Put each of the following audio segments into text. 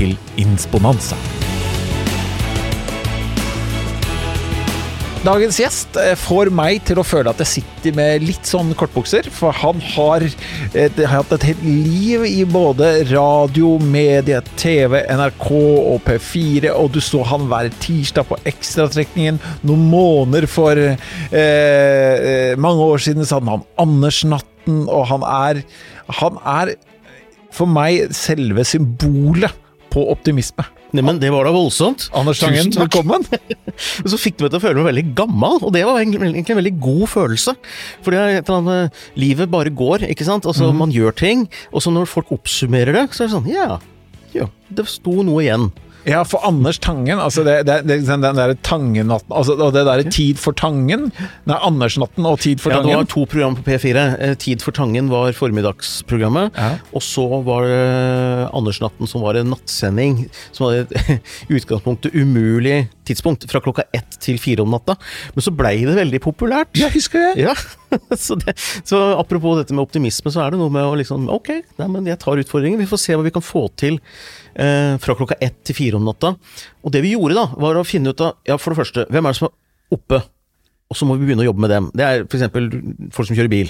til Insponanza. Dagens gjest eh, får meg til å føle at jeg sitter med litt sånn kortbukser, for han har eh, hatt et helt liv i både radio, medie, TV, NRK og P4, og du så han hver tirsdag på Ekstratrekningen. Noen måneder for eh, eh, mange år siden så hadde han Andersnatten, og han er Han er for meg selve symbolet på optimisme. Nei, men Det var da voldsomt. Anders Tangen, velkommen. Så fikk du meg til å føle meg veldig gammel, og det var egentlig, en veldig god følelse. For det er annet Livet bare går, ikke sant. Altså, Man gjør ting, og så når folk oppsummerer det, så er det sånn Ja, ja det sto noe igjen. Ja, for Anders Tangen, altså det, det, det, den der Tangen-natten altså, det derre Tid for Tangen Nei, Andersnatten og Tid for Tangen. Ja, det var to program på P4. Eh, Tid for Tangen var formiddagsprogrammet. Ja. Og så var det Andersnatten som var en nattsending. Som hadde et utgangspunktet umulig tidspunkt. Fra klokka ett til fire om natta. Men så blei det veldig populært. Ja, husker jeg! Ja, så, det, så apropos dette med optimisme, så er det noe med å liksom Ok, nei, men jeg tar utfordringen. Vi får se hva vi kan få til eh, fra klokka ett til fire om natta. Og det vi gjorde da, var å finne ut av Ja, for det første, hvem er det som er oppe? Og så må vi begynne å jobbe med dem. Det er f.eks. folk som kjører bil.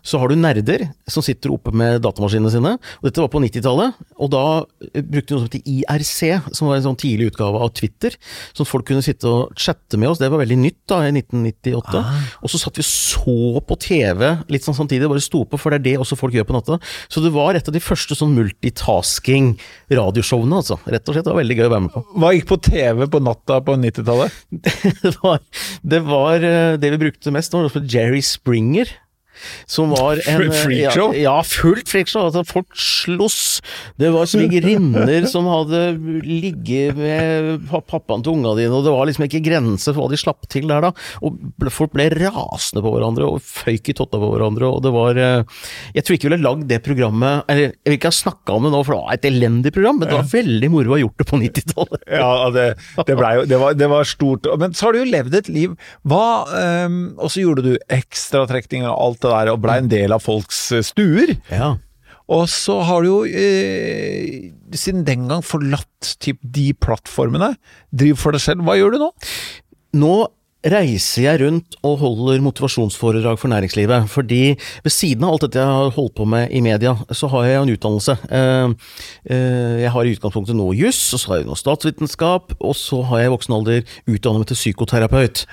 Så har du nerder som sitter oppe med datamaskinene sine. Og dette var på 90-tallet. Og da eh, brukte vi noe som heter IRC, som var en sånn tidlig utgave av Twitter. Sånn at folk kunne sitte og chatte med oss. Det var veldig nytt da, i 1998. Og så satt vi så på TV litt sånn samtidig, bare sto på, for det er det også folk gjør på natta. Så det var et av de første sånn multitasking-radioshowene, altså. Rett og slett. Det var veldig gøy å være med på. Hva gikk på TV på natta på 90-tallet? det var, det var eh, det vi brukte mest, var Jerry Springer. Som var en freakshow? Ja, ja, fullt freakshow. Altså, folk sloss. Det var svigerinner som hadde ligget med pappaen til unga dine, og det var liksom ikke grenser for hva de slapp til der, da. Og folk ble rasende på hverandre og føyk i totta på hverandre, og det var eh, Jeg tror ikke vi ville lagd det programmet Eller jeg vil ikke ha snakka om det nå, for det var et elendig program, men det var veldig moro å ha gjort det på 90-tallet. Ja, det, det, jo, det, var, det var stort. Men så har du jo levd et liv. Hva um, Og så gjorde du ekstratrekninger og alt det der, og blei en del av folks eh, stuer. Ja. Og så har du jo eh, siden den gang forlatt typ, de plattformene. Driv for deg selv. Hva gjør du nå? Nå reiser jeg rundt og holder motivasjonsforedrag for næringslivet. Fordi ved siden av alt dette jeg har holdt på med i media, så har jeg en utdannelse. Eh, eh, Jeg har i utgangspunktet noe juss, og så har jeg noe statsvitenskap, og så har jeg i voksen alder utdannet meg til psykoterapeut.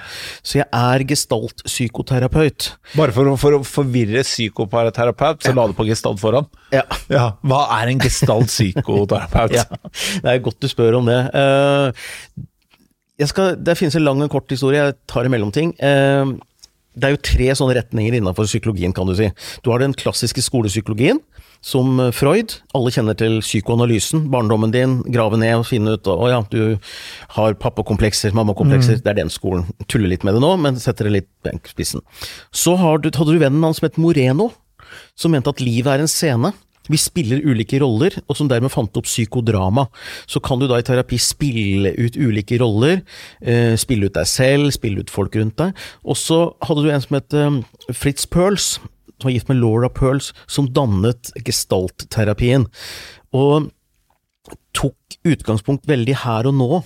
Så jeg er gestalt-psykoterapeut. Bare for for å forvirre psykoparaterapeut, så la du på gestalt foran. Ja. Ja, Hva er en gestalt psykoterapeut? Ja, det er godt du spør om det. Eh, jeg skal, det finnes en lang og kort historie, jeg tar en mellomting. Eh, Det er jo tre sånne retninger innenfor psykologien, kan du si. Du har den klassiske skolepsykologien, som Freud. Alle kjenner til psykoanalysen. Barndommen din, grave ned og finne ut Å ja, du har pappakomplekser, mammakomplekser. Det er den skolen. Tuller litt med det nå, men setter det litt på spissen. Så har du, hadde du vennen hans som het Moreno, som mente at livet er en scene. Vi spiller ulike roller, og som dermed fant opp psykodrama. Så kan du da i terapi spille ut ulike roller, eh, spille ut deg selv, spille ut folk rundt deg. Og så hadde du en som het eh, Fritz Perls, som var gift med Laura Perls, som dannet gestaltterapien. Og tok utgangspunkt veldig her og nå,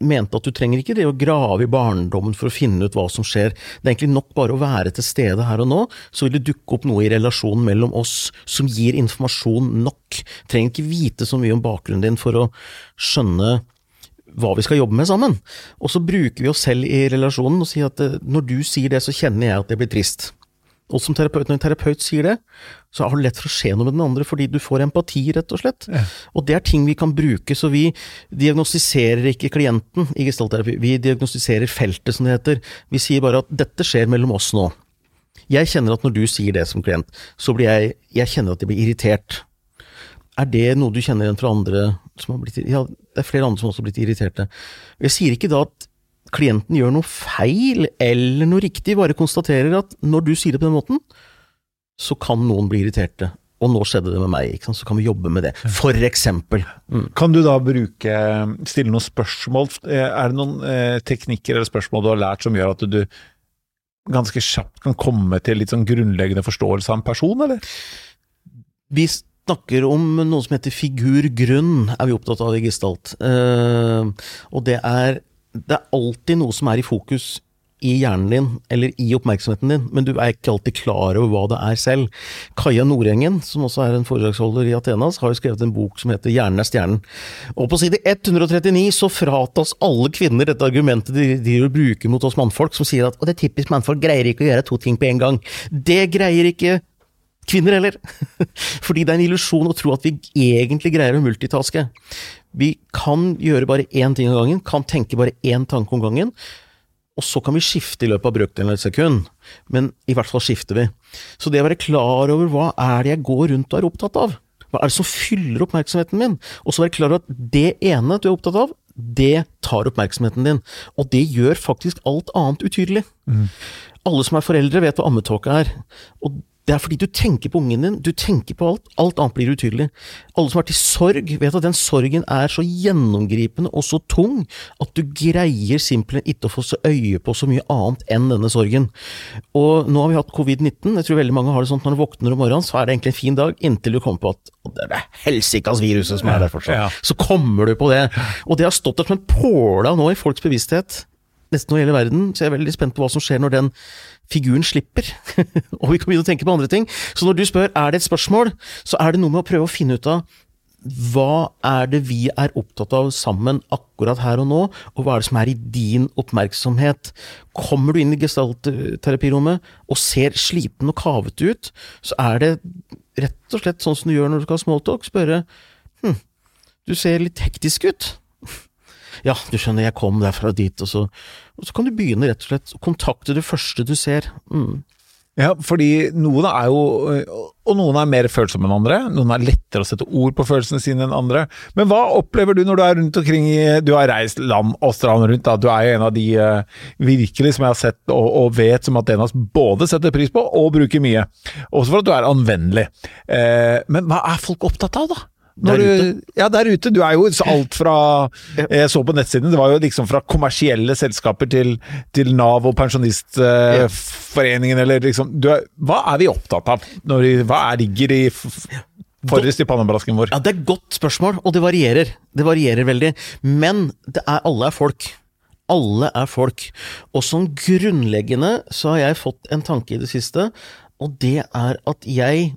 mente at du trenger ikke det å grave i barndommen for å finne ut hva som skjer. Det er egentlig nok bare å være til stede her og nå, så vil det dukke opp noe i relasjonen mellom oss som gir informasjon nok. Trenger ikke vite så mye om bakgrunnen din for å skjønne hva vi skal jobbe med sammen. Og så bruker vi oss selv i relasjonen og sier at eh, når du sier det, så kjenner jeg at jeg blir trist. Og som terapeut, når en terapeut sier det, så har det lett for å skje noe med den andre, fordi du får empati, rett og slett. Og det er ting vi kan bruke, så vi diagnostiserer ikke klienten i gestaltterapi, vi diagnostiserer feltet, som det heter. Vi sier bare at dette skjer mellom oss nå. Jeg kjenner at når du sier det som klient, så blir jeg Jeg kjenner at jeg blir irritert. Er det noe du kjenner igjen fra andre som har blitt Ja, det er flere andre som også har blitt irriterte. Jeg sier ikke da at klienten gjør noe feil eller noe riktig, bare konstaterer at når du sier det på den måten, så kan noen bli irriterte. Og nå skjedde det med meg, så kan vi jobbe med det. For eksempel. Mm. Kan du da bruke stille noen spørsmål? Er det noen eh, teknikker eller spørsmål du har lært som gjør at du ganske kjapt kan komme til litt sånn grunnleggende forståelse av en person, eller? Vi snakker om noe som heter figur-grunn, er vi opptatt av i Gestalt. Eh, og det er, det er alltid noe som er i fokus i hjernen din, eller i oppmerksomheten din, men du er ikke alltid klar over hva det er selv. Kaja Nordengen, som også er en foredragsholder i Atenas, har jo skrevet en bok som heter Hjernen er stjernen. Og på side 139 så fratas alle kvinner dette argumentet de, de bruker mot oss mannfolk, som sier at «å det er typisk mannfolk greier ikke å gjøre to ting på en gang. Det greier ikke kvinner heller. Fordi det er en illusjon å tro at vi egentlig greier å multitaske. Vi kan gjøre bare én ting av gangen, kan tenke bare én tanke om gangen og så kan vi skifte i løpet av brøkdelen av et sekund, men i hvert fall skifter vi. Så det å være klar over hva er det jeg går rundt og er opptatt av, hva er det som fyller oppmerksomheten min, og så være klar over at det ene du er opptatt av, det tar oppmerksomheten din, og det gjør faktisk alt annet utydelig. Mm. Alle som er foreldre vet hva ammetåke er, og det er fordi du tenker på ungen din, du tenker på alt. Alt annet blir utydelig. Alle som har vært i sorg, vet at den sorgen er så gjennomgripende og så tung at du greier simpelthen ikke å få så øye på så mye annet enn denne sorgen. Og nå har vi hatt covid-19. Jeg tror veldig mange har det sånn når du våkner om morgenen, så er det egentlig en fin dag, inntil du kommer på at det er det helsikas viruset som er der fortsatt. Så kommer du på det. Og det har stått der som en påle nå i folks bevissthet nesten over hele verden, så jeg er veldig spent på hva som skjer når den figuren slipper. og vi kan begynne å tenke på andre ting. Så når du spør er det et spørsmål, så er det noe med å prøve å finne ut av hva er det vi er opptatt av sammen akkurat her og nå, og hva er det som er i din oppmerksomhet? Kommer du inn i gestaltterapirommet og ser sliten og kavete ut, så er det rett og slett sånn som du gjør når du skal ha smalltalk, spørre hm, du ser litt hektisk ut. Ja, du skjønner, jeg kom derfra dit, og så, og så kan du begynne rett og slett å kontakte det første du ser. Mm. Ja, fordi noen er jo Og noen er mer følsomme enn andre. Noen er lettere å sette ord på følelsene sine enn andre. Men hva opplever du når du er rundt omkring i Du har reist land og strand rundt, da. Du er jo en av de uh, virkelig som jeg har sett og, og vet som Atenas både setter pris på og bruker mye. Også for at du er anvendelig. Uh, men hva er folk opptatt av, da? Der du. Ja, der ute. Du er jo alt fra Jeg så på nettsiden, det var jo liksom fra kommersielle selskaper til, til Nav og Pensjonistforeningen, eller liksom er, Hva er vi opptatt av? Når, hva er ligger i forrest i pannebrasken vår? Ja, Det er et godt spørsmål, og det varierer. Det varierer veldig. Men det er, alle er folk. Alle er folk. Og som grunnleggende så har jeg fått en tanke i det siste, og det er at jeg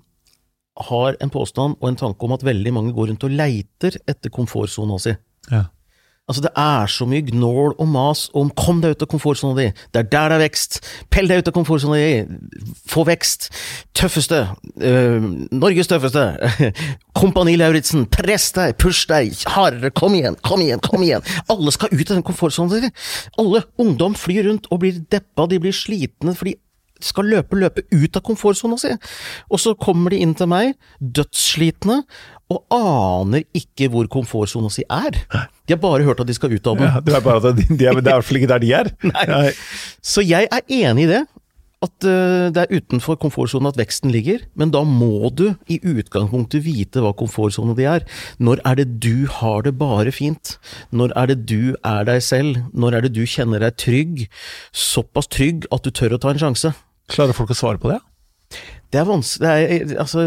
har en påstand og en tanke om at veldig mange går rundt og leiter etter komfortsona si. Ja. Altså, det er så mye gnål og mas om 'kom deg ut av komfortsona di', 'det er der det er vekst', 'pell deg ut av komfortsona di', 'få vekst', 'tøffeste', øh, 'Norges tøffeste', 'Kompani Lauritzen', 'press deg', 'push deg', 'hardere', 'kom igjen', 'kom igjen', kom igjen'. Alle skal ut av den komfortsona si. Alle. Ungdom flyr rundt og blir deppa, de blir slitne fordi skal løpe, løpe ut av komfortsona si. Og så kommer de inn til meg, dødsslitne, og aner ikke hvor komfortsona si er. De har bare hørt at de skal ut av den. Ja, det er i hvert fall ikke der de er. Nei. Så jeg er enig i det. At uh, det er utenfor komfortsonen at veksten ligger, men da må du i utgangspunktet vite hva komfortsonen din er. Når er det du har det bare fint? Når er det du er deg selv? Når er det du kjenner deg trygg? Såpass trygg at du tør å ta en sjanse. Klarer folk å svare på det? Det er vanskelig Altså,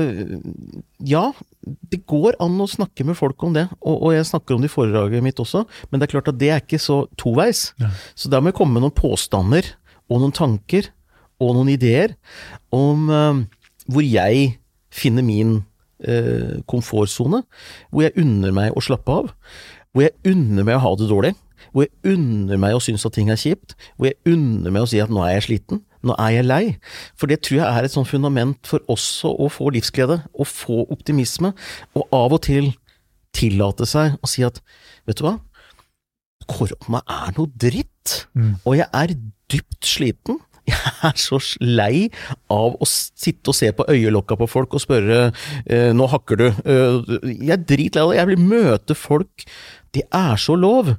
ja. Det går an å snakke med folk om det, og, og, jeg snakker om det i foredraget mitt også, men det er klart at det er ikke så toveis. Ja. Så da må jeg komme med noen påstander og noen tanker og noen ideer om uh, hvor jeg finner min uh, komfortsone, hvor jeg unner meg å slappe av, hvor jeg unner meg å ha det dårlig, hvor jeg unner meg å synes at ting er kjipt, hvor jeg unner meg å si at nå er jeg sliten, nå er jeg lei. For det tror jeg er et sånt fundament for også å få livsglede, å få optimisme, og av og til tillate seg å si at vet du hva, korona er noe dritt, mm. og jeg er dypt sliten. Jeg er så lei av å sitte og se på øyelokka på folk og spørre eh, 'nå hakker du'. Eh, jeg er dritlei av det. Jeg vil møte folk. Det er så lov.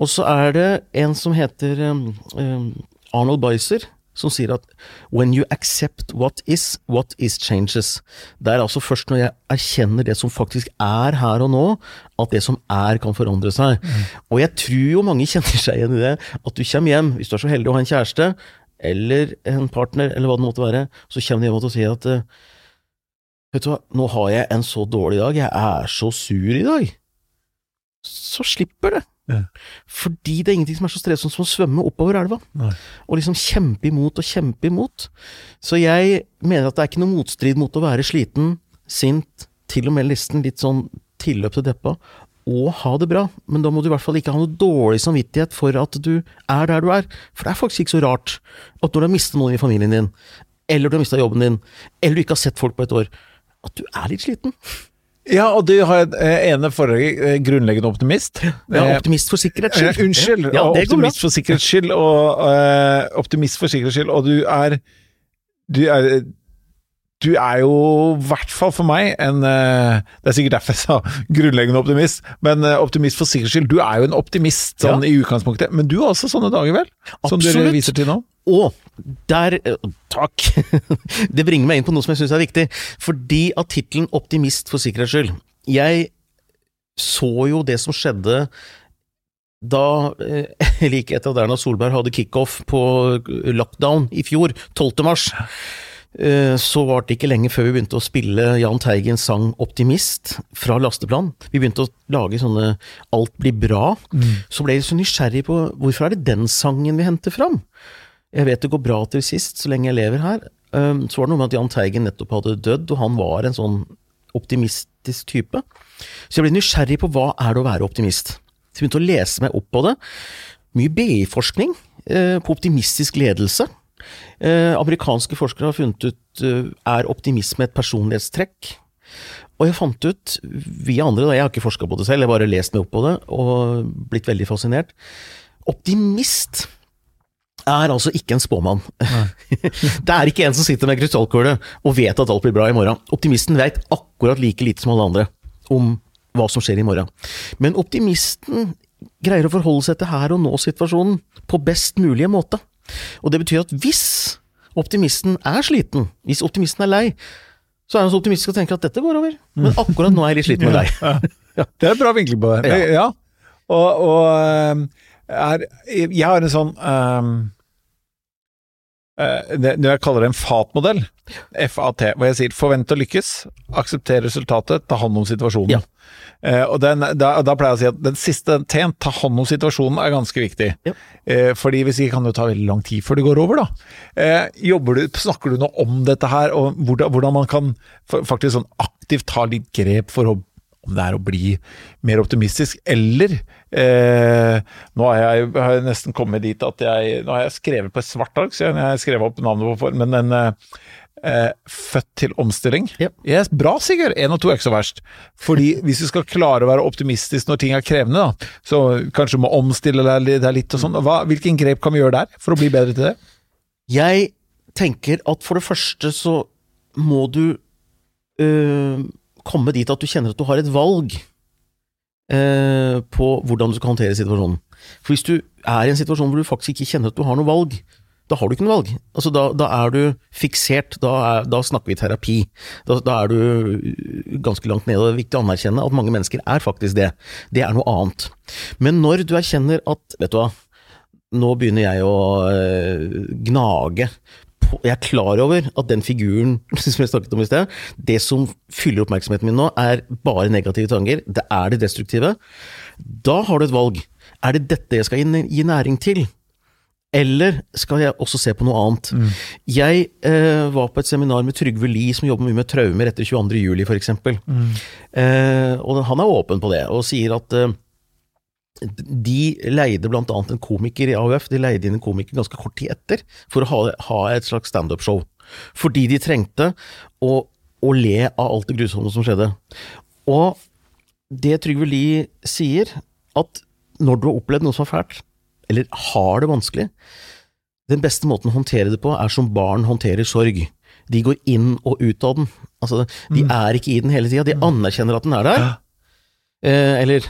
Og så er det en som heter um, Arnold Bicer, som sier at 'when you accept what is, what is changes'. Det er altså først når jeg erkjenner det som faktisk er her og nå, at det som er, kan forandre seg. Mm. Og jeg tror jo mange kjenner seg igjen i det. At du kommer hjem, hvis du er så heldig å ha en kjæreste, eller en partner, eller hva det måtte være, så kommer de hjem og sier at Vet du hva, nå har jeg en så dårlig dag, jeg er så sur i dag. Så slipper det. Ja. Fordi det er ingenting som er så stressende som å svømme oppover elva. Nei. Og liksom kjempe imot og kjempe imot. Så jeg mener at det er ikke noe motstrid mot å være sliten, sint, til og med nesten litt sånn tilløp til deppa, og ha det bra, men da må du i hvert fall ikke ha noe dårlig samvittighet for at du er der du er. For det er faktisk ikke så rart at når du har mistet noen i familien din, eller du har mista jobben din, eller du ikke har sett folk på et år, at du er litt sliten. Ja, og du har et eh, ene forrige eh, grunnleggende optimist. Ja, optimist for sikkerhets skyld. Unnskyld, ja, optimist for sikkerhets skyld, og uh, optimist for sikkerhets skyld, og du er du er du er jo, i hvert fall for meg, en eh, Det er sikkert derfor jeg sa grunnleggende optimist, men eh, optimist for sikkerhets skyld. Du er jo en optimist sånn ja. i utgangspunktet, men du har også sånne dager, vel? Som Absolutt. du viser til nå? Og der eh, Takk! Det bringer meg inn på noe som jeg syns er viktig. Fordi av tittelen 'Optimist for sikkerhets skyld' Jeg så jo det som skjedde da, like etter at Erna Solberg hadde kickoff på lockdown i fjor, 12. mars. Eh, så var det ikke lenge før vi begynte å spille Jahn Teigens sang 'Optimist' fra Lasteplan. Vi begynte å lage sånne 'Alt blir bra'. Mm. Så ble jeg så nysgjerrig på hvorfor er det den sangen vi henter fram? Jeg vet det går bra til sist, så lenge jeg lever her. Eh, så var det noe med at Jahn Teigen nettopp hadde dødd, og han var en sånn optimistisk type. Så jeg ble nysgjerrig på hva er det å være optimist. Så jeg begynte å lese meg opp på det. Mye BI-forskning eh, på optimistisk ledelse. Eh, amerikanske forskere har funnet ut eh, er optimisme et personlighetstrekk. Og jeg fant ut, vi andre, da, jeg har ikke forska på det selv, jeg har bare lest meg opp på det og blitt veldig fascinert. Optimist er altså ikke en spåmann. det er ikke en som sitter med krystallkule og vet at alt blir bra i morgen. Optimisten vet akkurat like lite som alle andre om hva som skjer i morgen. Men optimisten greier å forholde seg til her og nå-situasjonen på best mulige måte. Og det betyr at hvis optimisten er sliten, hvis optimisten er lei, så er han så optimistisk og tenker at dette går over. Men akkurat nå er jeg litt sliten med deg. Ja, Det er en bra vinkel på det. Ja. Og, og eh, er, jeg har en sånn um, det, jeg kaller det en FAT-modell, FAT, hvor jeg sier forvent å lykkes, aksepter resultatet, ta hånd om situasjonen. Ja. Uh, og den, da, da, pleier jeg å si at den siste T-en, ta hånd om situasjonen, er ganske viktig. Ja. Uh, fordi hvis ikke kan det jo ta veldig lang tid før det går over, da. Uh, jobber du, snakker du noe om dette her, og hvordan, hvordan man kan faktisk sånn aktivt ta litt grep for å om det er å bli mer optimistisk, eller eh, Nå har jeg, har jeg, nesten kommet dit at jeg Nå har jeg skrevet på et svart ark, så jeg har skrevet opp navnet på men en eh, eh, Født til omstilling. Yep. Yes, bra, Sigurd! Én og to er ikke så verst. Fordi hvis du skal klare å være optimistisk når ting er krevende, da, så kanskje du må omstille deg litt og sånn. Hvilken grep kan vi gjøre der, for å bli bedre til det? Jeg tenker at for det første så må du øh, komme dit at du kjenner at du har et valg eh, på hvordan du skal håndtere situasjonen. For hvis du er i en situasjon hvor du faktisk ikke kjenner at du har noe valg, da har du ikke noe valg. Altså, da, da er du fiksert, da, er, da snakker vi terapi. Da, da, er du ganske langt nede, og det er viktig å anerkjenne at mange mennesker er faktisk det. Det er noe annet. Men når du erkjenner at, vet du hva, nå begynner jeg å øh, gnage jeg er klar over at den figuren som jeg snakket om i sted, det som fyller oppmerksomheten min nå, er bare negative tanker. Det er det destruktive. Da har du et valg. Er det dette jeg skal gi næring til? Eller skal jeg også se på noe annet? Mm. Jeg eh, var på et seminar med Trygve Lie, som jobber mye med traumer etter 22.07, f.eks. Mm. Eh, og han er åpen på det, og sier at eh, de leide bl.a. en komiker i AUF, de leide inn en komiker ganske kort tid etter for å ha, ha et slags standup-show. Fordi de trengte å, å, le av alt det grusomme som skjedde. Og det Trygve Lie sier, at når du har opplevd noe som er fælt, eller har det vanskelig, Den beste måten å håndtere det på, er som barn håndterer sorg. De går inn og ut av den. Altså, de Mm. er ikke i den hele tida, de anerkjenner at den er der. Eh, eller,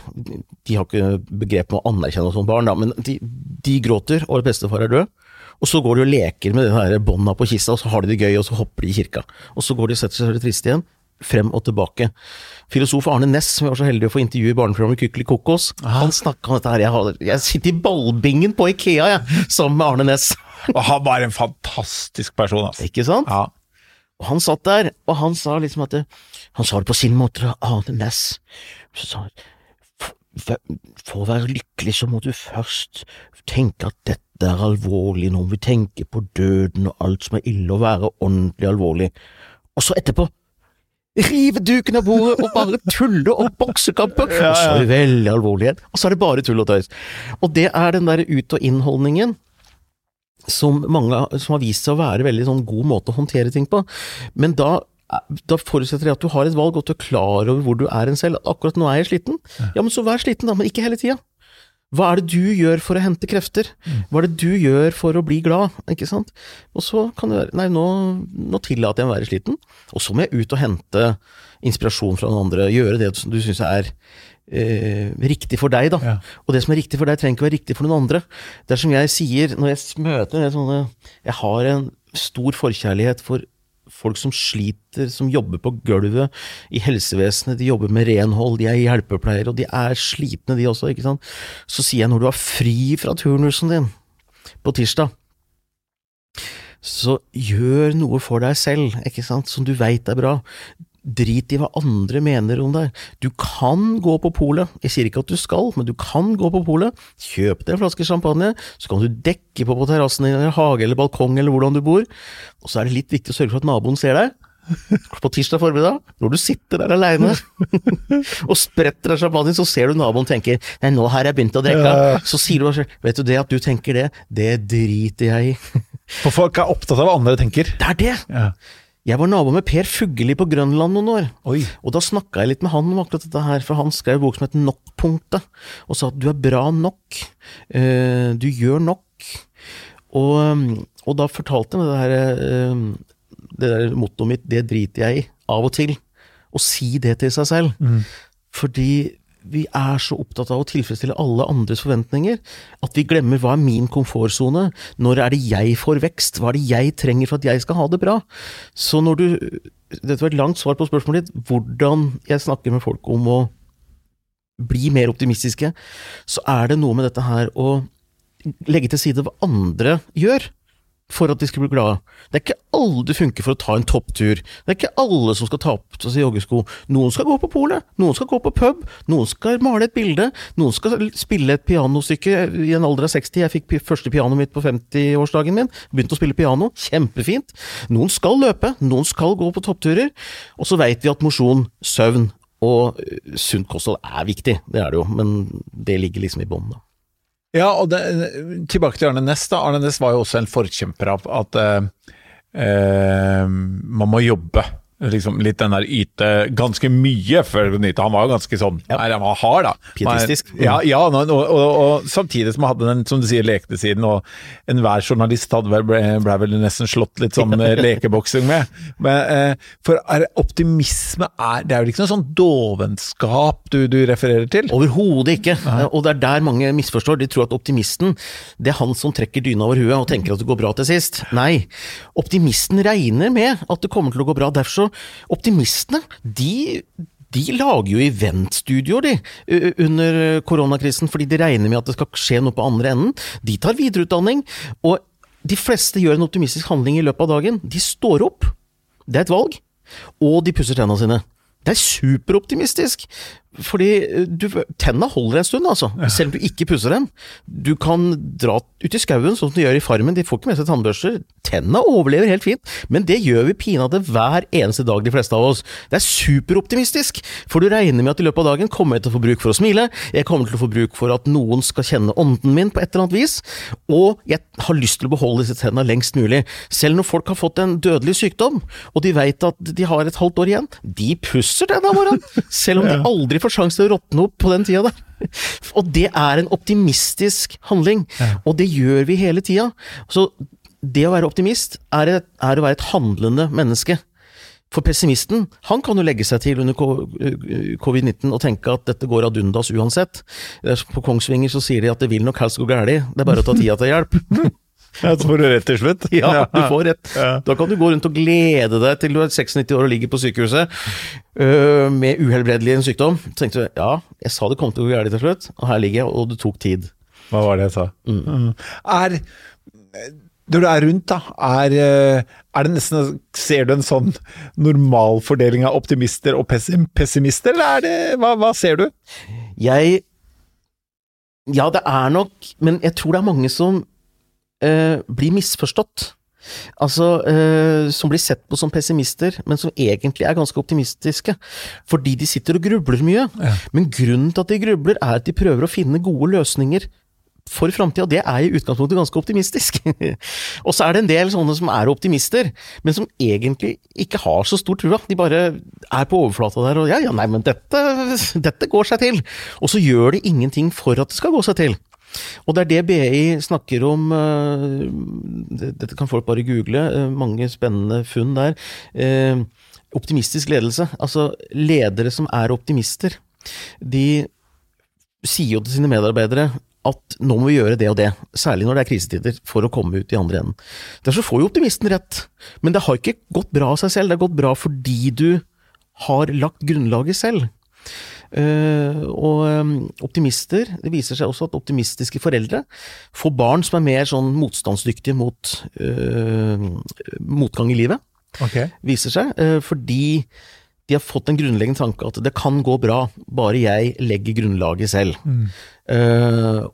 de har ikke begrep med å anerkjenne oss som barn, da, men de, de gråter, og bestefar er død. Og så går de og leker med de bånda på kista, og så har de det gøy, og så hopper de i kirka. Og så går de og setter seg så triste igjen, frem og tilbake. Filosof Arne Næss, som jeg var så heldig å få intervjue i barneprogrammet Kykeli kokos, han snakka om dette her. Jeg, har, jeg sitter i ballbingen på Ikea, jeg, sammen med Arne Næss. Og han var en fantastisk person, altså. Ikke sant? Ja. Og han satt der, og han sa liksom at det, Han sa det på sin måte, Arne Næss. Så sa han "For- å være lykkelig så må du først tenke at dette er alvorlig, når vi tenker på døden og alt som er ille, og være ordentlig alvorlig. Og så etterpå rive duken av bordet og bare tulle og boksekamper, og så er det veldig alvorlig igjen. Og så er det bare tull og tøys. Og det er den der ut- og innholdningen som, mange, som har vist seg å være veldig sånn god måte å håndtere ting på. Men da, da forutsetter det at du har et valg, og at du er klar over hvor du er en selv. Akkurat nå er jeg sliten. Ja, men så vær sliten, da, men ikke hele tida. Hva er det du gjør for å hente krefter? Hva er det du gjør for å bli glad? Ikke sant? Og så kan det være Nei, nå, nå tillater jeg meg å være sliten, og så må jeg ut og hente inspirasjon fra noen andre. Gjøre det du syns er eh, riktig for deg, da. Ja. Og det som er riktig for deg, trenger ikke være riktig for noen andre. Det er som jeg sier når jeg møter jeg sånne Jeg har en stor forkjærlighet for folk som sliter, som jobber på gulvet i helsevesenet, de jobber med renhold, de er hjelpepleiere, og de er slitne de også, ikke sant. Så sier jeg når du har fri fra turnusen din på tirsdag, så gjør noe for deg selv, ikke sant, som du veit er bra. Drit i hva andre mener om deg. Du kan gå på polet, jeg sier ikke at du skal, men du kan gå på polet, kjøpe deg en flaske champagne, så kan du dekke på på terrassen din, eller hage eller balkong eller hvordan du bor, og så er det litt viktig å sørge for at naboen ser deg. På tirsdag formiddag, når du sitter der aleine og spretter av champagne, så ser du naboen tenker Nei, nå har jeg begynt å drikke. Så sier du bare Vet du det, at du tenker det, det driter jeg i. For folk er opptatt av hva andre tenker. Det er det! Ja. Jeg var nabo med Per Fugelli på Grønland noen år. Oi. Og da snakka jeg litt med han om akkurat dette her, for han skrev bok som het Nok-punktet, og sa at du er bra nok, eh, du gjør nok. Og, um, og da fortalte han det der, eh, det der mottoet mitt, det driter jeg i, av og til. Å si det til seg selv. Fordi vi er så opptatt av å tilfredsstille alle andres forventninger, at vi glemmer hva er min komfortsone, når er det jeg får vekst, hva er det jeg trenger for at jeg skal ha det bra. Så når du Dette var et langt svar på spørsmålet ditt, hvordan jeg snakker med folk om å bli mer optimistiske, så er det noe med dette her å legge til side hva andre gjør for at de skal bli glade. Det er ikke alle det funker for å ta en topptur. Det er ikke alle som skal ta til seg joggesko. Noen skal gå på polet, noen skal gå på pub, noen skal male et bilde, noen skal spille et pianostykke i en alder av 60. Jeg fikk første pianoet mitt på 50-årsdagen min, begynte å spille piano, kjempefint. Noen skal løpe, noen skal gå på toppturer, og så veit vi at mosjon, søvn og sunt kosthold er viktig, det er det jo, men det ligger liksom i bånn, da. Ja, og det, tilbake til Arne Næss. da. Arne Næss var jo også en forkjemper av at eh, eh, man må jobbe. Liksom litt den der yte ganske mye før du nyte. Han var jo ganske sånn Ja. Nei, han var hard, da. Pietistisk. Men- Ja, ja og, og, og, og samtidig som han hadde den, som du sier, leknesiden, og enhver journalist hadde vel, ble, ble vel nesten slått litt sånn eh, lekeboksing med. Men, eh, for er, optimisme er Det er jo ikke noe sånn dovenskap du, du refererer til? Overhodet ikke. Og det er der mange misforstår. De tror at optimisten, det er han som trekker dyna over huet og tenker at det går bra til sist. Nei. Optimisten regner med at det kommer til å gå bra. Derfor så Optimistene, de de lager jo eventstudioer, de, under koronakrisen, fordi de regner med at det skal skje noe på andre enden. De tar videreutdanning, og de fleste gjør en optimistisk handling i løpet av dagen. De står opp, det er et valg, og de pusser tennene sine. Det er superoptimistisk, fordi eh, du, tenna holder en stund, altså, selv om du ikke pusser dem. Du kan dra ut i skauen, sånn som de gjør i Farmen, de får ikke med seg tannbørster. Tenna overlever helt fint, men det gjør vi pinadø hver eneste dag, de fleste av oss. Det er superoptimistisk, for du regner med at i løpet av dagen kommer jeg til å få bruk for å smile, jeg kommer til å få bruk for at noen skal kjenne ånden min på et eller annet vis, og jeg har lyst til å beholde disse tenna lengst mulig. Selv når folk har fått en dødelig sykdom, og de veit at de har et halvt år igjen, de pusser tenna våre, selv om de aldri får sjanse til å råtne opp på den tida der. og det er en optimistisk handling, og det gjør vi hele tida. Så det å være optimist er, et, er å være et handlende menneske. For pessimisten, han kan jo legge seg til under covid-19 og tenke at dette går ad undas uansett. På Kongsvinger så sier de at det vil nok helst gå galt, det er bare å ta tida til hjelp. Ja, så får du rett til slutt. Ja, du får rett. Da kan du gå rundt og glede deg til du er 96 år og ligger på sykehuset øh, med uhelbredelig sykdom. Så tenkte du ja, jeg sa det kom til å gå det til slutt, og her ligger jeg, og det tok tid. Hva var det jeg sa? Mm. Er når du er rundt, da, er, er, det nesten Ser du en sånn normalfordeling av optimister og pessimister, eller er det Hva, hva ser du? Jeg Ja, det er nok Men jeg tror det er mange som eh, blir misforstått. Altså, eh, som blir sett på som pessimister, men som egentlig er ganske optimistiske. Fordi de sitter og grubler mye. Ja. Men grunnen til at de grubler, er at de prøver å finne gode løsninger for framtida. Det er i utgangspunktet ganske optimistisk. og så er det en del sånne som er optimister, men som egentlig ikke har så stor trua. De bare er på overflata der og ja, ja, nei, men dette, dette går seg til. Og så gjør de ingenting for at det skal gå seg til. Og det er det BI snakker om, eh, dette kan folk bare google, eh, mange spennende funn der. Eh, optimistisk ledelse, altså ledere som er optimister, de sier jo til sine medarbeidere at nå må vi gjøre det og det, særlig når det er krisetider, for å komme ut i andre enden. Derfor får jo optimisten rett, men det har ikke gått bra av seg selv, det har gått bra fordi du har lagt grunnlaget selv. Uh, og um, optimister Det viser seg også at optimistiske foreldre får barn som er mer sånn motstandsdyktige mot uh, motgang i livet. Okay. Viser seg. Uh, fordi de har fått en grunnleggende tanke at det kan gå bra, bare jeg legger grunnlaget selv. Mm.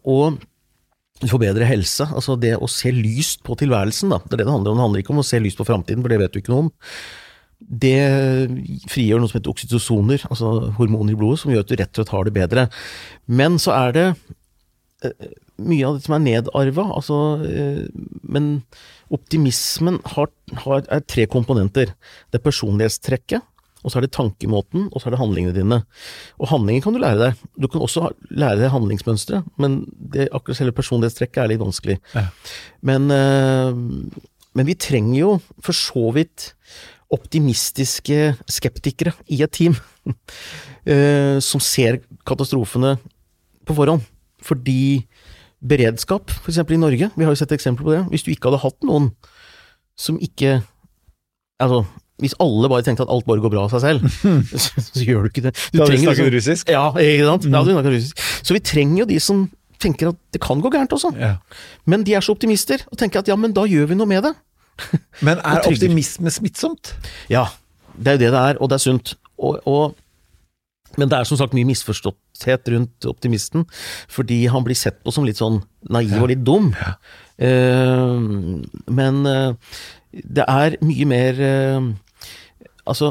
og du får bedre helse. Altså det å se lyst på tilværelsen, da. Det er det det handler om. Det handler ikke om å se lyst på framtiden, for det vet du ikke noe om det frigjør noe som heter oksytosoner, altså hormoner i blodet, som gjør at du rett og slett har det bedre. Men så er det eh, mye av det som er nedarva, altså eh, Men optimismen har, har, er tre komponenter. Det er personlighetstrekket, og så er det tankemåten, og så er det handlingene dine. Og handlinger kan du lære deg. Du kan også lære deg handlingsmønstre, men det, akkurat selve personlighetstrekket er litt vanskelig. Ja. Men, eh, men vi trenger jo for så vidt optimistiske skeptikere i et team eh, som ser katastrofene på forhånd. Fordi beredskap, f.eks. i Norge, vi har jo sett eksempler på det, hvis du ikke hadde hatt noen som ikke Altså, hvis alle bare tenkte at alt bare går bra av seg selv, så, så, gjør du ikke det. Du da hadde vi snakket russisk? Ja, ikke sant. Da hadde vi snakket russisk. Så vi trenger jo de som tenker at det kan gå gærent også. Ja. Men de er så optimister og tenker at ja, men da gjør vi noe med det. Men er optimisme smittsomt? Ja, det er jo det det er, og det er sunt. Og, og, men det er som sagt mye misforståtthet rundt optimisten, fordi han blir sett på som litt sånn naiv og litt dum. Ja. Uh, men uh, det er mye mer uh, Altså,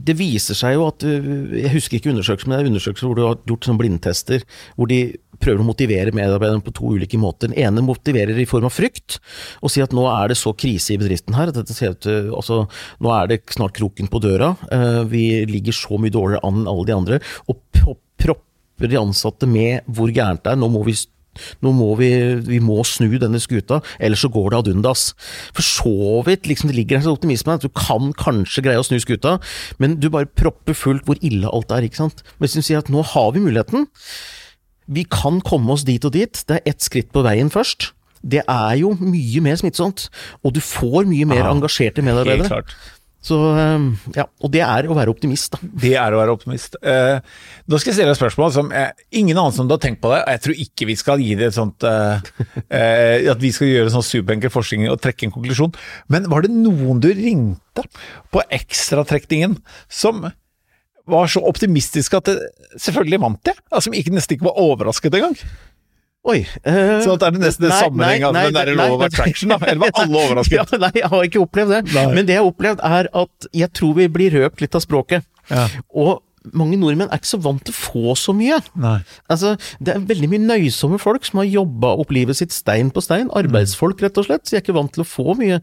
det viser seg jo at Jeg husker ikke undersøkelser, men det er undersøkelser hvor du har gjort sånne blindtester, hvor de prøver å motivere medarbeiderne på to ulike måter. Den ene motiverer i form av frykt, og sier at nå er det så krise i bedriften her, at dette ser ut altså, nå er det snart kroken på døra, uh, vi ligger så mye dårligere an enn alle de andre, og propper de ansatte med hvor gærent det er, nå må vi nå må vi, vi må snu denne skuta, ellers så går det ad undas. For så vidt liksom det ligger en sånn optimisme at du kan kanskje greie å snu skuta, men du bare propper fullt hvor ille alt er, ikke sant. Men hvis du sier at nå har vi muligheten, vi kan komme oss dit og dit, det er ett skritt på veien først. Det er jo mye mer smittsomt, og du får mye mer ja, engasjerte medarbeidere. Helt klart. Så, ehm, ja, Og det er å være optimist, da. Det er å være optimist. Eh, nå skal jeg stille et spørsmål som jeg, ingen annen som du har tenkt på det, jeg tror ikke vi skal gi det et sånt eh, At vi skal gjøre sånn superenkel forskning og trekke en konklusjon. Men var det noen du ringte på ekstratrekningen som var så optimistisk at det selvfølgelig vant jeg. Altså, som ikke, nesten ikke var overrasket engang. Oi. Uh, så det er det nesten en sammenheng av den derre law of attraction, da? Eller var alle overrasket? ja, nei, jeg har ikke opplevd det. Nei. Men det jeg har opplevd, er at jeg tror vi blir røpt litt av språket. Ja. Og mange nordmenn er ikke så vant til å få så mye. Nei. Altså, Det er veldig mye nøysomme folk som har jobba opp livet sitt stein på stein. Arbeidsfolk, rett og slett. Så de er ikke vant til å få mye.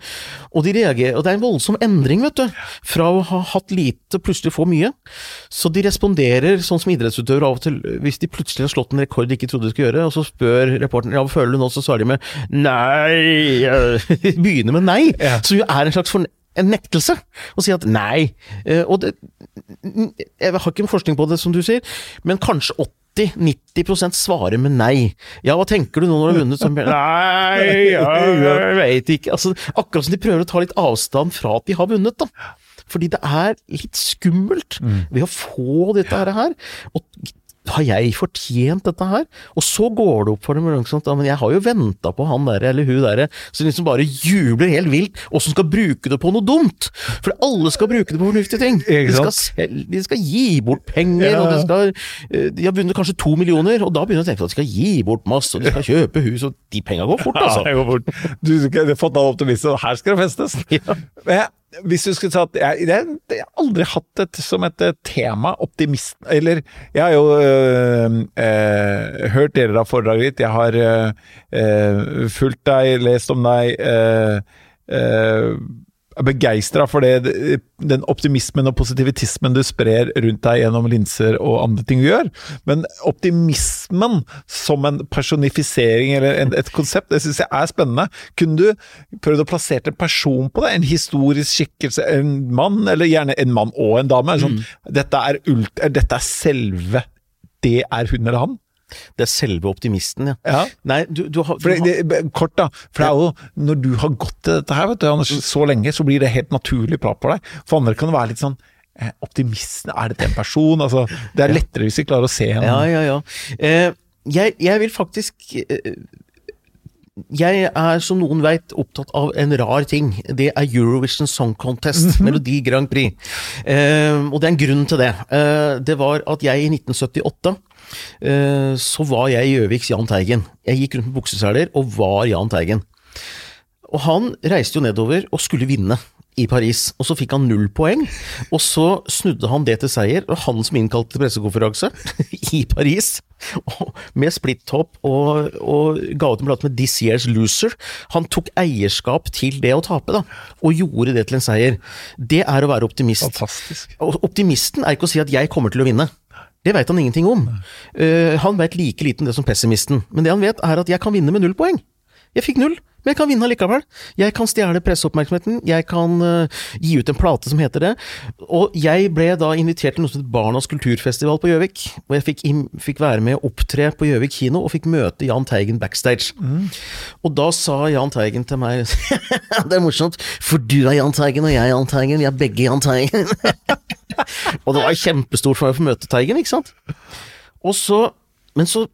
Og de reagerer, og det er en voldsom endring, vet du. Fra å ha hatt lite, plutselig få mye. Så de responderer sånn som idrettsutøvere av og til, hvis de plutselig har slått en rekord de ikke trodde de skulle gjøre, og så spør reporteren ja, hva føler du nå, så svarer de med nei Begynner med nei, Ja. som jo er en slags forne en nektelse. Å si at nei. Eh, Og det, jeg har ikke forskning på det, som du sier, men kanskje 80-90% svarer med nei. Ja, hva tenker du nå når du har vunnet? Som, nei, jeg vet ikke. Altså, akkurat som de prøver å ta litt avstand fra at de har vunnet, da. Fordi det er litt skummelt ved å få dette her. Og har jeg fortjent dette her? Og så går det opp for dem ja, men jeg har jo venta på han der eller hun der som liksom bare jubler helt vilt, og som skal bruke det på noe dumt! For alle skal bruke det på fornuftige ting. De skal, de skal gi bort penger, Ja. og de skal eh, De har vunnet kanskje to millioner, og da begynner de å tenke at de skal gi bort masse, og de skal kjøpe hus, og de penga går fort, altså. Ja, det går fort. Du har fått av optimisme, og her skal det festes. Ja. Hvis du skulle sagt jeg, jeg, jeg har aldri hatt det som et eh, tema, optimist Eller jeg har jo øh, øh, hørt deler av foredraget ditt, jeg har øh, fulgt deg, lest om deg. Er begeistra for det, den optimismen og positivitismen du sprer rundt deg gjennom linser og andre ting du gjør. Men optimismen som en personifisering eller et konsept, det syns jeg er spennende. Kunne du prøvd å plassere en person på det? En historisk skikkelse? En mann, eller gjerne en mann og en dame? Sånn, dette, er ult, dette er selve Det er hun eller han? Det er selve optimisten, ja. Ja. Nei, du, du har, du har det, kort da, for det er jo Når du har gått til dette her vet du, Anders, så lenge, så blir det helt naturlig prat for deg. For andre kan det være litt sånn eh, Optimisten, er dette en person? Altså, det er lettere hvis vi klarer å se en Ja, ja, ja. Eh, jeg, jeg vil faktisk eh, Jeg er, som noen veit, opptatt av en rar ting. Det er Eurovision Song Contest, Melodi Grand Prix. Eh, og det er en grunn til det. Eh, det var at jeg i 1978 eh, så var jeg Gjøviks Jahn Teigen. Jeg gikk rundt med bukseseler og var Jahn Teigen. Og han reiste jo nedover og skulle vinne i Paris, og så fikk han null poeng. Og så snudde han det til seier, og han som innkalte til pressekonferanse i Paris, med splitthopp og, og ga ut en plate med 'This Year's Loser'. Han tok eierskap til det å tape, da, og gjorde det til en seier. Det er å være optimist. Fantastisk. Optimisten er ikke å si at 'jeg kommer til å vinne'. Det veit han ingenting om. Uh, han veit like lite om det som pessimisten. Men det han vet, er at 'jeg kan vinne med null poeng'. Jeg fikk null, men jeg kan vinne allikevel. Jeg kan stjele presseoppmerksomheten, jeg kan uh, gi ut en plate som heter det. Og jeg ble da invitert til noe som het Barnas kulturfestival på Gjøvik. Og jeg fikk, im- fikk være med å opptre på Gjøvik kino, og fikk møte Jahn Teigen backstage. Og da sa Jahn Teigen til meg Det er morsomt, for du er Jahn Teigen, og jeg er Jahn Teigen. Vi er begge Jahn Teigen. og det var kjempestort for meg å få møte Teigen, ikke sant? Og så, men så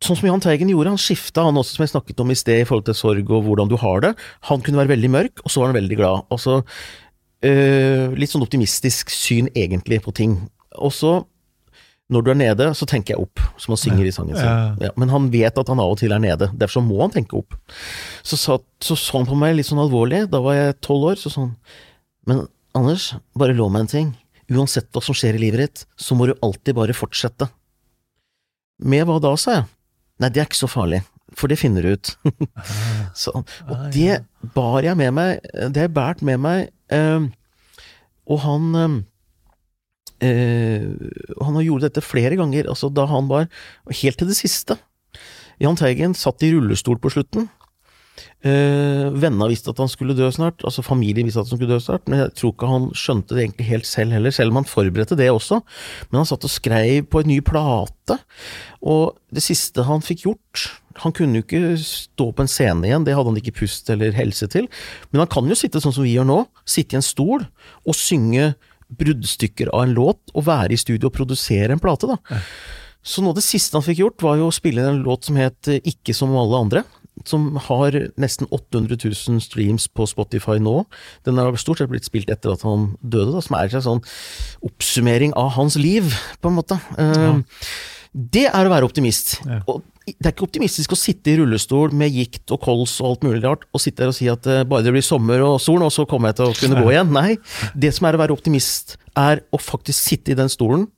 Sånn som Jahn Teigen gjorde, han skifta han også, som jeg snakket om i sted, i forhold til sorg og hvordan du har det. Han kunne være veldig mørk, og så var han veldig glad. Altså, øh, Litt sånn optimistisk syn egentlig på ting. Og så, når du er nede, så tenker jeg opp, som han synger i sangen sin. Ja. Men han vet at han av og til er nede, derfor så må han tenke opp. Så sa så, så han på meg litt sånn alvorlig, da var jeg tolv år, så han Men Anders, bare lov meg en ting. Uansett hva som skjer i livet ditt, så må du alltid bare fortsette. Med hva da, sa jeg. Nei, det er ikke så farlig, for det finner du ut. så, og det bar jeg med meg, det har jeg båret med meg, eh, og han eh, eh, Han har gjort dette flere ganger, altså da han var helt til det siste. Jahn Teigen satt i rullestol på slutten. Eh, Venna visste at han skulle dø snart, altså familien visste at han skulle dø snart, men jeg tror ikke han skjønte det egentlig helt selv heller, selv om han forberedte det også. Men han satt og skrev på en ny plate, og det siste han fikk gjort Han kunne jo ikke stå på en scene igjen, det hadde han ikke pust eller helse til, men han kan jo sitte sånn som vi gjør nå, sitte i en stol og synge bruddstykker av en låt, og være i studio og produsere en plate, da. Så noe av det siste han fikk gjort, var jo å spille en låt som het Ikke som alle andre. Som har nesten 800 000 streams på Spotify nå. Den har stort sett blitt spilt etter at han døde, da, som er en sånn oppsummering av hans liv, på en måte. Ja. Det er å være optimist. Og det er ikke optimistisk å sitte i rullestol med gikt og kols og alt mulig rart, og sitte der og si at eh, bare det blir sommer og sol, og så kommer jeg til å kunne gå igjen. Nei, det som er å være optimist, er å faktisk sitte i den stolen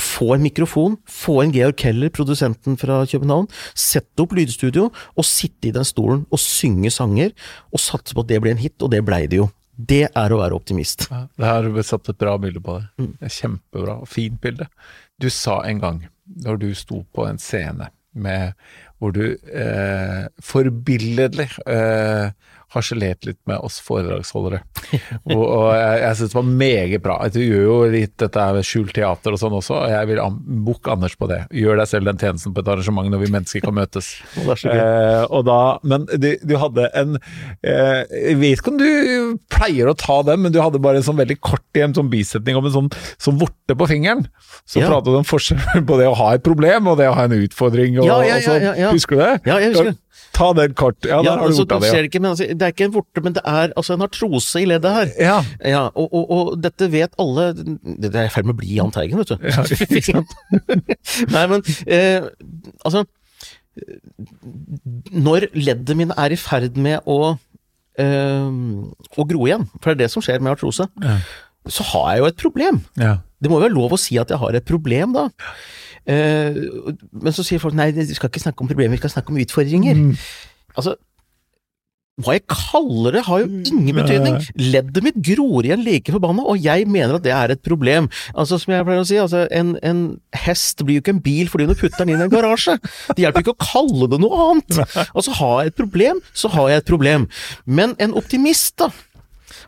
få en mikrofon, få en Georg Keller, produsenten fra København, sette opp lydstudio og sitte i den stolen og synge sanger, og satse på at det blir en hit, og det blei det jo. Det er å være optimist. Ja, det har du satt et bra bilde på det. det er kjempebra. Fint bilde. Du sa en gang, når du sto på en scene med, hvor du eh, forbilledlig eh, harselert litt med oss foredragsholdere. og, og jeg, jeg syns det var meget bra. Du gjør jo litt dette med skjult teater og sånn også, og jeg vil booke Anders på det. Gjør deg selv den tjenesten på et arrangement når vi mennesker kan møtes. eh, da, men du, du hadde en eh, Jeg vet ikke om du pleier å ta den, men du hadde bare en sånn veldig kort igjen sånn bisetning om en sånn, sånn vorte på fingeren. Så ja. pratet du om forskjellen på det å ha et problem og det å ha en utfordring. Og, ja, ja, ja, ja, Husker du det? Ja, jeg husker det. Ta den kort. Ja, der ja, har du altså, gjort av det. Ja. Ikke, men, altså, det er ikke en vorte, men det er altså, en artrose i leddet her. Ja. ja og, og, og, dette vet alle Det er i ferd med å bli Jahn Teigen, vet du. Ja, Nei, men eh, altså Når leddet mine er i ferd med å, eh, å gro igjen, for det er det som skjer med artrose, ja. så har jeg jo et problem. Ja. Det må jo være lov å si at jeg har et problem, da. Eh, men så sier folk nei, vi skal ikke snakke om problemer, vi skal snakke om utfordringer. Mm. Altså, hva jeg kaller det, har jo mm. ingen betydning. Leddet mitt gror igjen like forbanna, og jeg mener at det er et problem. Altså, som jeg pleier å si, altså, en, en hest blir jo ikke en bil fordi du putter den inn i en garasje. Det hjelper ikke å kalle det noe annet. Altså, har jeg et problem, så har jeg et problem. Men en optimist, da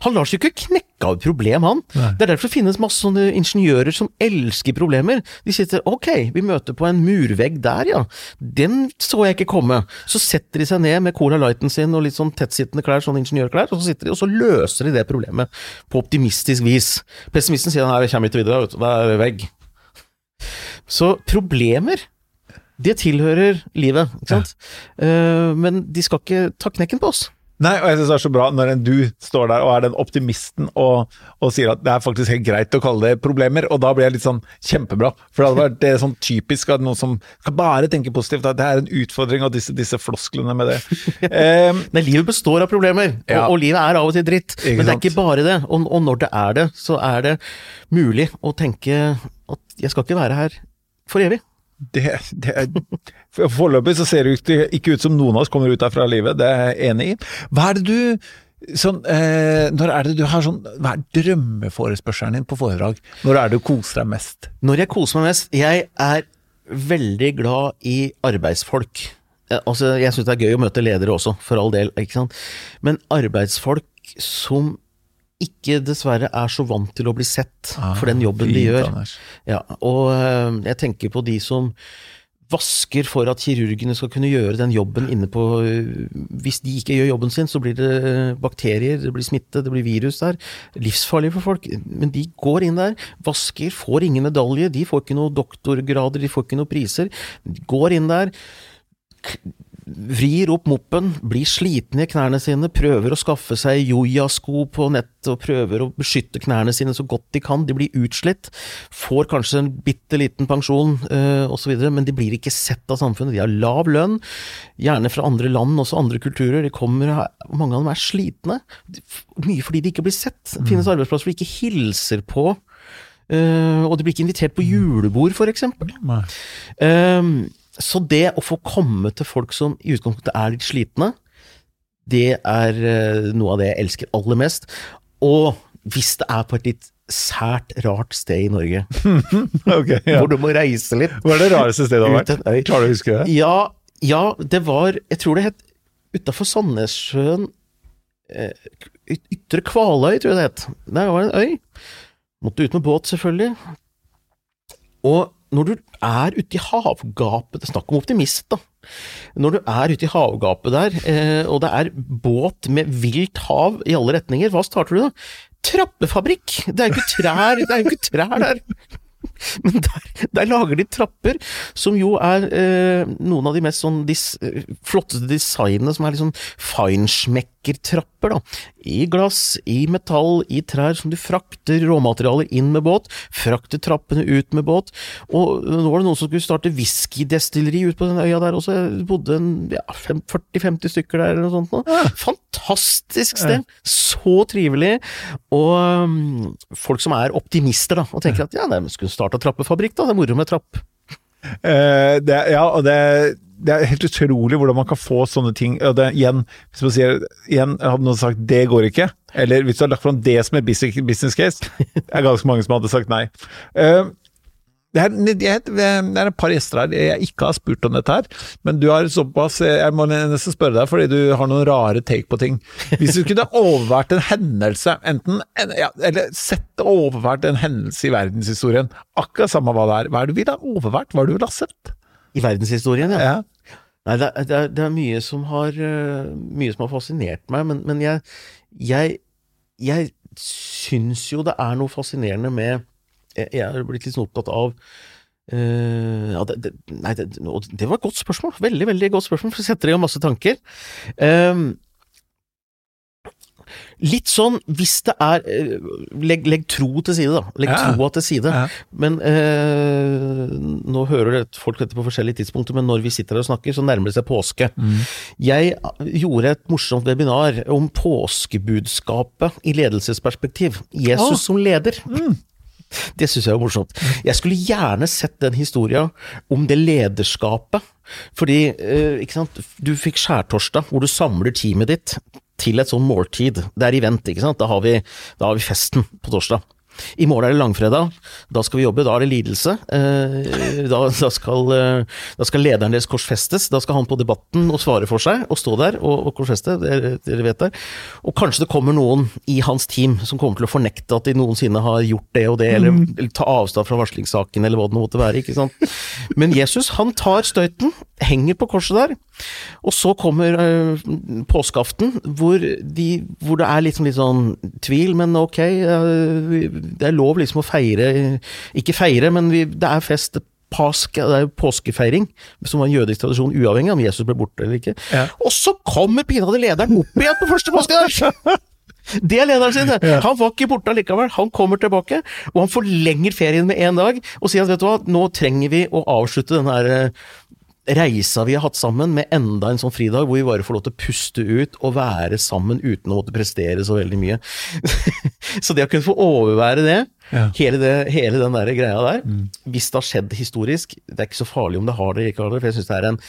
han lar seg ikke knekke av et problem, han. Nei. Det er derfor det finnes masse sånne ingeniører som elsker problemer. De sitter ok, vi møter på en murvegg der, ja. Den så jeg ikke komme. Så setter de seg ned med Cola Lighten sin og litt sånn tettsittende klær, sånn ingeniørklær, og så sitter de og så løser de det problemet på optimistisk vis. Pessimisten sier nei, jeg kommer ikke videre. Det er vegg. Så problemer det tilhører livet, ikke sant. Ja. Uh, men de skal ikke ta knekken på oss. Nei, og jeg synes det er så bra når en du står der og er den optimisten og, og, sier at det er faktisk helt greit å kalle det problemer, og da blir jeg litt sånn kjempebra. For det hadde vært det sånn typisk at noen som kan bare tenke positivt, at det er en utfordring og disse, disse flosklene med det. um, Nei, livet består av problemer, ja. og, og, livet er av og til dritt. Men det er ikke bare det. Og, og når det er det, så er det mulig å tenke at jeg skal ikke være her for evig. Det, det Foreløpig så ser det ikke ut som noen av oss kommer ut derfra livet, det er jeg enig i. Hva er det du sånn, eh, når er det du har sånn, Hva er drømmeforespørselen din på foredrag? Når er det du koser deg mest? Når jeg koser meg mest? Jeg er veldig glad i arbeidsfolk. Altså, jeg syns det er gøy å møte ledere også, for all del, ikke sant. Men arbeidsfolk som ikke dessverre er så vant til å bli sett ah, for den jobben fint, de gjør. Ja, og uh, jeg tenker på de som vasker for at kirurgene skal kunne gjøre den jobben inne på uh, Hvis de ikke gjør jobben sin, så blir det bakterier, det blir smitte, det blir virus der. Livsfarlig for folk. Men de går inn der, vasker, får ingen medalje, de får ikke noen doktorgrader, de får ikke noen priser. De går inn der vrir opp moppen, blir slitne i knærne sine, prøver å skaffe seg jojasko på nettet og prøver å beskytte knærne sine så godt de kan. De blir utslitt, får kanskje en bitte liten pensjon øh, osv., men de blir ikke sett av samfunnet. De har lav lønn, gjerne fra andre land, også andre kulturer. De kommer, mange av dem er slitne, mye fordi de ikke blir sett. Det finnes mm. arbeidsplasser hvor de ikke hilser på. Uh, og de blir ikke invitert på julebord, for eksempel. Så det å få komme til folk som i utgangspunktet er litt slitne, det er eh, noe av det jeg elsker aller mest. Og hvis det er på et litt sært, rart sted i Norge, okay, ja. hvor du må reise litt Hva er det rareste stedet du har vært? Klarer du å huske det? Ja, ja, det var Jeg tror det het utafor Sandnessjøen eh, Ytre Kvaløy, tror jeg det het. Der var det en øy. Måtte ut med båt, selvfølgelig. Og når du er ute i havgapet Snakk om optimist, da. Når du er ute i havgapet der, eh, og det er båt med vilt hav i alle retninger, hva starter du da? Trappefabrikk! Det er jo ikke trær, det er jo ikke trær der! Men der, der, lager de trapper, som jo er eh, noen av de mest sånn dis, eh, flotteste designene, som er liksom feinschmecker-trapper, da. I glass, i metall, i trær, som du frakter råmaterialer inn med båt, frakter trappene ut med båt. Og nå var det noen som skulle starte whiskydestilleri ut på den øya der også, jeg bodde ja, 40-50 stykker der eller noe sånt. Nå. Fantastisk sted! Så trivelig! Og um, folk som er optimister, da, og tenker at ja, de skulle starte trappefabrikk, da. Det er moro med trapp. Uh, det, ja, og det, det er helt utrolig hvordan man kan få sånne ting. Og det, igjen, hvis man sier igjen, hadde noen sagt 'det går ikke', eller hvis du har lagt fram det som et business case, det er ganske mange som hadde sagt nei. Uh, det er, det er- er et par gjester her jeg ikke har spurt om dette her, men du har såpass Jeg må nesten spørre deg, fordi du har noen rare take på ting. Hvis du kunne overvært en hendelse, enten en, ja, Eller sett overvært en hendelse i verdenshistorien, akkurat samme hva det er, hva er det du ville ha overvært? Hva er det du ville ha sett? I verdenshistorien, ja. Ja. Nei, det, er- det, er, det er mye som har eh, Mye som har fascinert meg, men, men jeg, jeg Jeg syns jo det er noe fascinerende med Jeg, jeg er blitt litt sånn opptatt av Uh, ja, det, det, nei, det, det var et godt spørsmål. Veldig, veldig godt spørsmål, for det setter i gang masse tanker. Um, litt sånn, hvis det er eh, Legg, legg tro til side, da. Legg Ja. troa til side. Ja. Men eh, nå hører det, folk dette på forskjellige tidspunkter, men når vi sitter her og snakker, så nærmer det seg påske. Jeg gjorde et morsomt webinar om påskebudskapet i ledelsesperspektiv. Jesus oh. som leder. Det syns jeg var morsomt. Jeg skulle gjerne sett den historia om det lederskapet. Fordi, eh, ikke sant, du fikk skjærtorsdag, hvor du samler teamet ditt til et sånn måltid. Det er event, ikke sant. Da har vi, da har vi festen på torsdag. I morgen er det langfredag, da skal vi jobbe, da er det lidelse. Eh, da, da, skal, eh, da skal lederen deres korsfestes, da skal han på Debatten og svare for seg, og stå der og, og korsfeste, dere, vet det. Og kanskje det kommer noen i hans team som kommer til å fornekte at de noensinne har gjort det og det, eller, eller ta avstand fra varslingssaken, eller hva det måtte være, ikke sant. Men Jesus, han tar støyten, henger på korset der, og så kommer eh, påskeaften, hvor, de, hvor det er liksom litt sånn tvil, men ok, eh, det er lov liksom å feire Ikke feire, men vi, det er fest. Paske, det er påskefeiring, som var en jødisk tradisjon, uavhengig av om Jesus ble borte eller ikke. Ja. Og så kommer pinadø lederen opp igjen på første påskedag! Det er lederen sin. Ja. Han var ikke borte allikevel. Han kommer tilbake, og han forlenger ferien med én dag og sier at vet du hva, nå trenger vi å avslutte denne her eh, reisa vi har hatt sammen med enda en sånn fridag hvor vi bare får lov til å puste ut og være sammen uten å måtte prestere så veldig mye. så det å kunne få overvære det, Ja. hele, det hele den der greia der, hvis det har skjedd historisk, det er ikke så farlig om det har det, eller ikke har det, for jeg syns det er en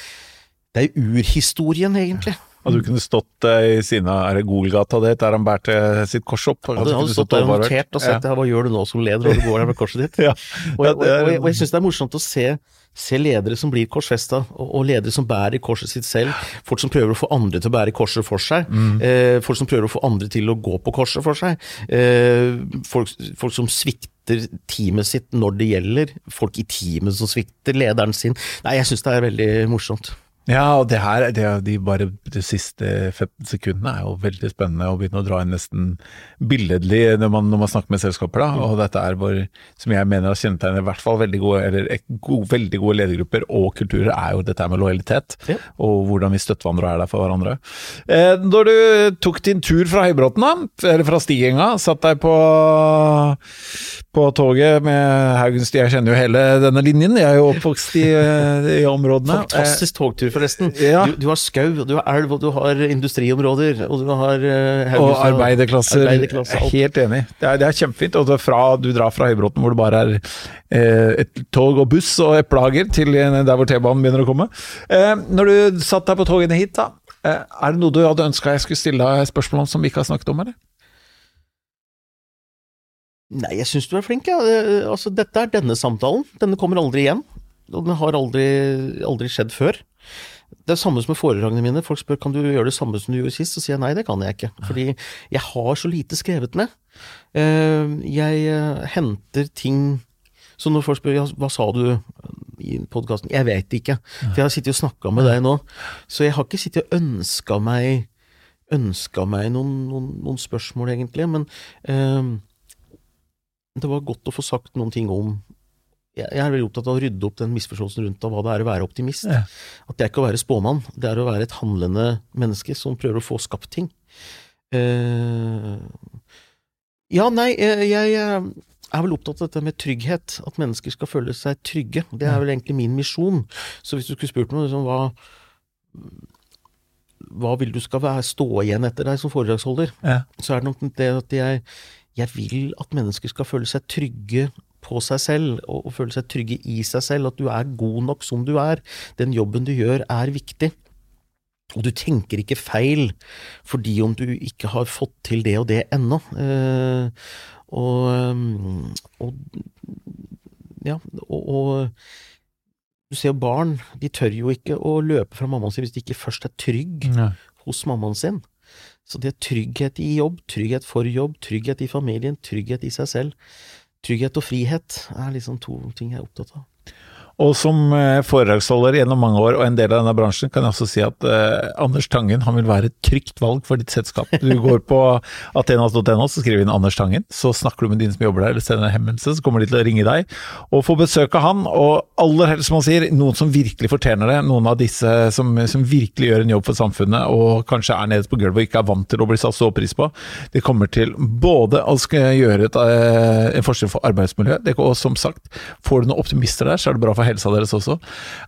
det er urhistorien, egentlig. hadde du kunne stått eh, i siden av er det Golgata det, der han bærte sitt kors opp. Hadde, hadde stått der og notert og sett ja. hva gjør du nå som leder, og du går der med korset ditt. Ja. Og Ja, og jeg, og jeg syns det er morsomt å se, se ledere som blir korsfesta, og, ledere som bærer korset sitt selv. Folk som prøver å få andre til å bære korset for seg. Eh, folk som prøver å få andre til å gå på korset for seg. Eh, folk, folk som svikter teamet sitt når det gjelder. Folk i teamet som svikter lederen sin. Nei, jeg syns det er veldig morsomt. Ja, og det her, det, de bare de siste 15 sekundene er jo veldig spennende å begynne å dra inn nesten billedlig når man, når man snakker med selskaper. da, og dette er hvor, som jeg mener kjennetegner i hvert fall veldig gode, eller gode, veldig gode ledergrupper og kulturer, er jo dette med lojalitet. Ja. Og hvordan vi støtter hverandre og er der for hverandre. Eh, når du tok din tur fra Høybråten, da, eller fra Stigenga, satt deg på, på toget med Haugensti, jeg kjenner jo hele denne linjen, jeg er jo oppvokst i, i områdene. Fantastisk togtur, forresten. Ja. Du, du har skau, og du har elv, og du har industriområder, og du har uh, Og arbeiderklasser. arbeiderklasser er helt enig. Det er, det er kjempefint. Og fra, du drar fra Høybråten, hvor det bare er eh, et tog og buss og eplehager, til der hvor T-banen begynner å komme. Eh, når du satt deg på togene hit, da, eh, er det noe du hadde ønska jeg skulle stille deg spørsmål om som vi ikke har snakket om, eller? Nei, jeg syns du er flink, ja. Eh, Altså, dette er denne samtalen. Denne kommer aldri igjen. Og det har aldri, aldri skjedd før. Det er samme som med foredragene mine. Folk spør kan du gjøre det samme som du gjorde sist, så sier jeg nei, det kan jeg ikke. Fordi jeg har så lite skrevet ned. Eh, Jeg eh, henter ting Så når folk spør hva sa du i podkasten, jeg vet ikke. For jeg har sittet og snakka med deg nå. Så jeg har ikke sittet og ønska meg ønska meg noen, noen, noen spørsmål, egentlig. Men eh, det var godt å få sagt noen ting om jeg er veldig opptatt av å rydde opp den misforståelsen rundt av hva det er å være optimist. Ja. At det er ikke å være spåmann, det er å være et handlende menneske som prøver å få skapt ting. Uh, ja, nei, jeg, jeg eh, er vel opptatt av dette med trygghet. At mennesker skal føle seg trygge. Det er vel egentlig min misjon. Så hvis du skulle spurt meg liksom, hva hva vil du skal være, stå igjen etter deg som foredragsholder, Ja. så er det nok det at jeg, jeg vil at mennesker skal føle seg trygge på seg selv og, og føle seg trygge i seg selv, at du er god nok som du er. Den jobben du gjør, er viktig. Og du tenker ikke feil fordi om du ikke har fått til det og det ennå. Eh, og, eh, og, ja, og, og du ser jo barn, de tør jo ikke å løpe fra mammaen sin hvis de ikke først er trygg Nei. hos mammaen sin. Så det er trygghet i jobb, trygghet for jobb, trygghet i familien, trygghet i seg selv. Trygghet og frihet er liksom to ting jeg er opptatt av. Og som eh, foredragsholder gjennom mange år og en del av denne bransjen, kan jeg også si at eh, Anders Tangen han vil være et trygt valg for ditt selskap. Du går på athenas.no, så skriver du inn Anders Tangen, så snakker du med dine som jobber der, eller sender en henvendelse, så kommer de til å ringe deg og få besøk av han. Og aller helst, som han sier, noen som virkelig fortjener det. Noen av disse som, som virkelig gjør en jobb for samfunnet, og kanskje er nede på gulvet og ikke er vant til å bli satt så pris på. De kommer til både å gjøre et, eh, en forskjell for arbeidsmiljø, det, og som sagt, får du noen optimister der, så er det bra for helsa deres også.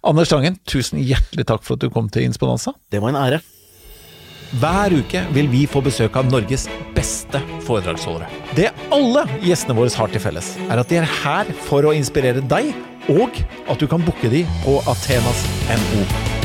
Anders Tangen, tusen hjertelig takk for at du kom til Insponanza. Det var en ære. Hver uke vil vi få besøk av Norges beste foredragsholdere. Det alle gjestene våre har til felles, er at de er her for å inspirere deg, og at du kan booke de på athenas.no.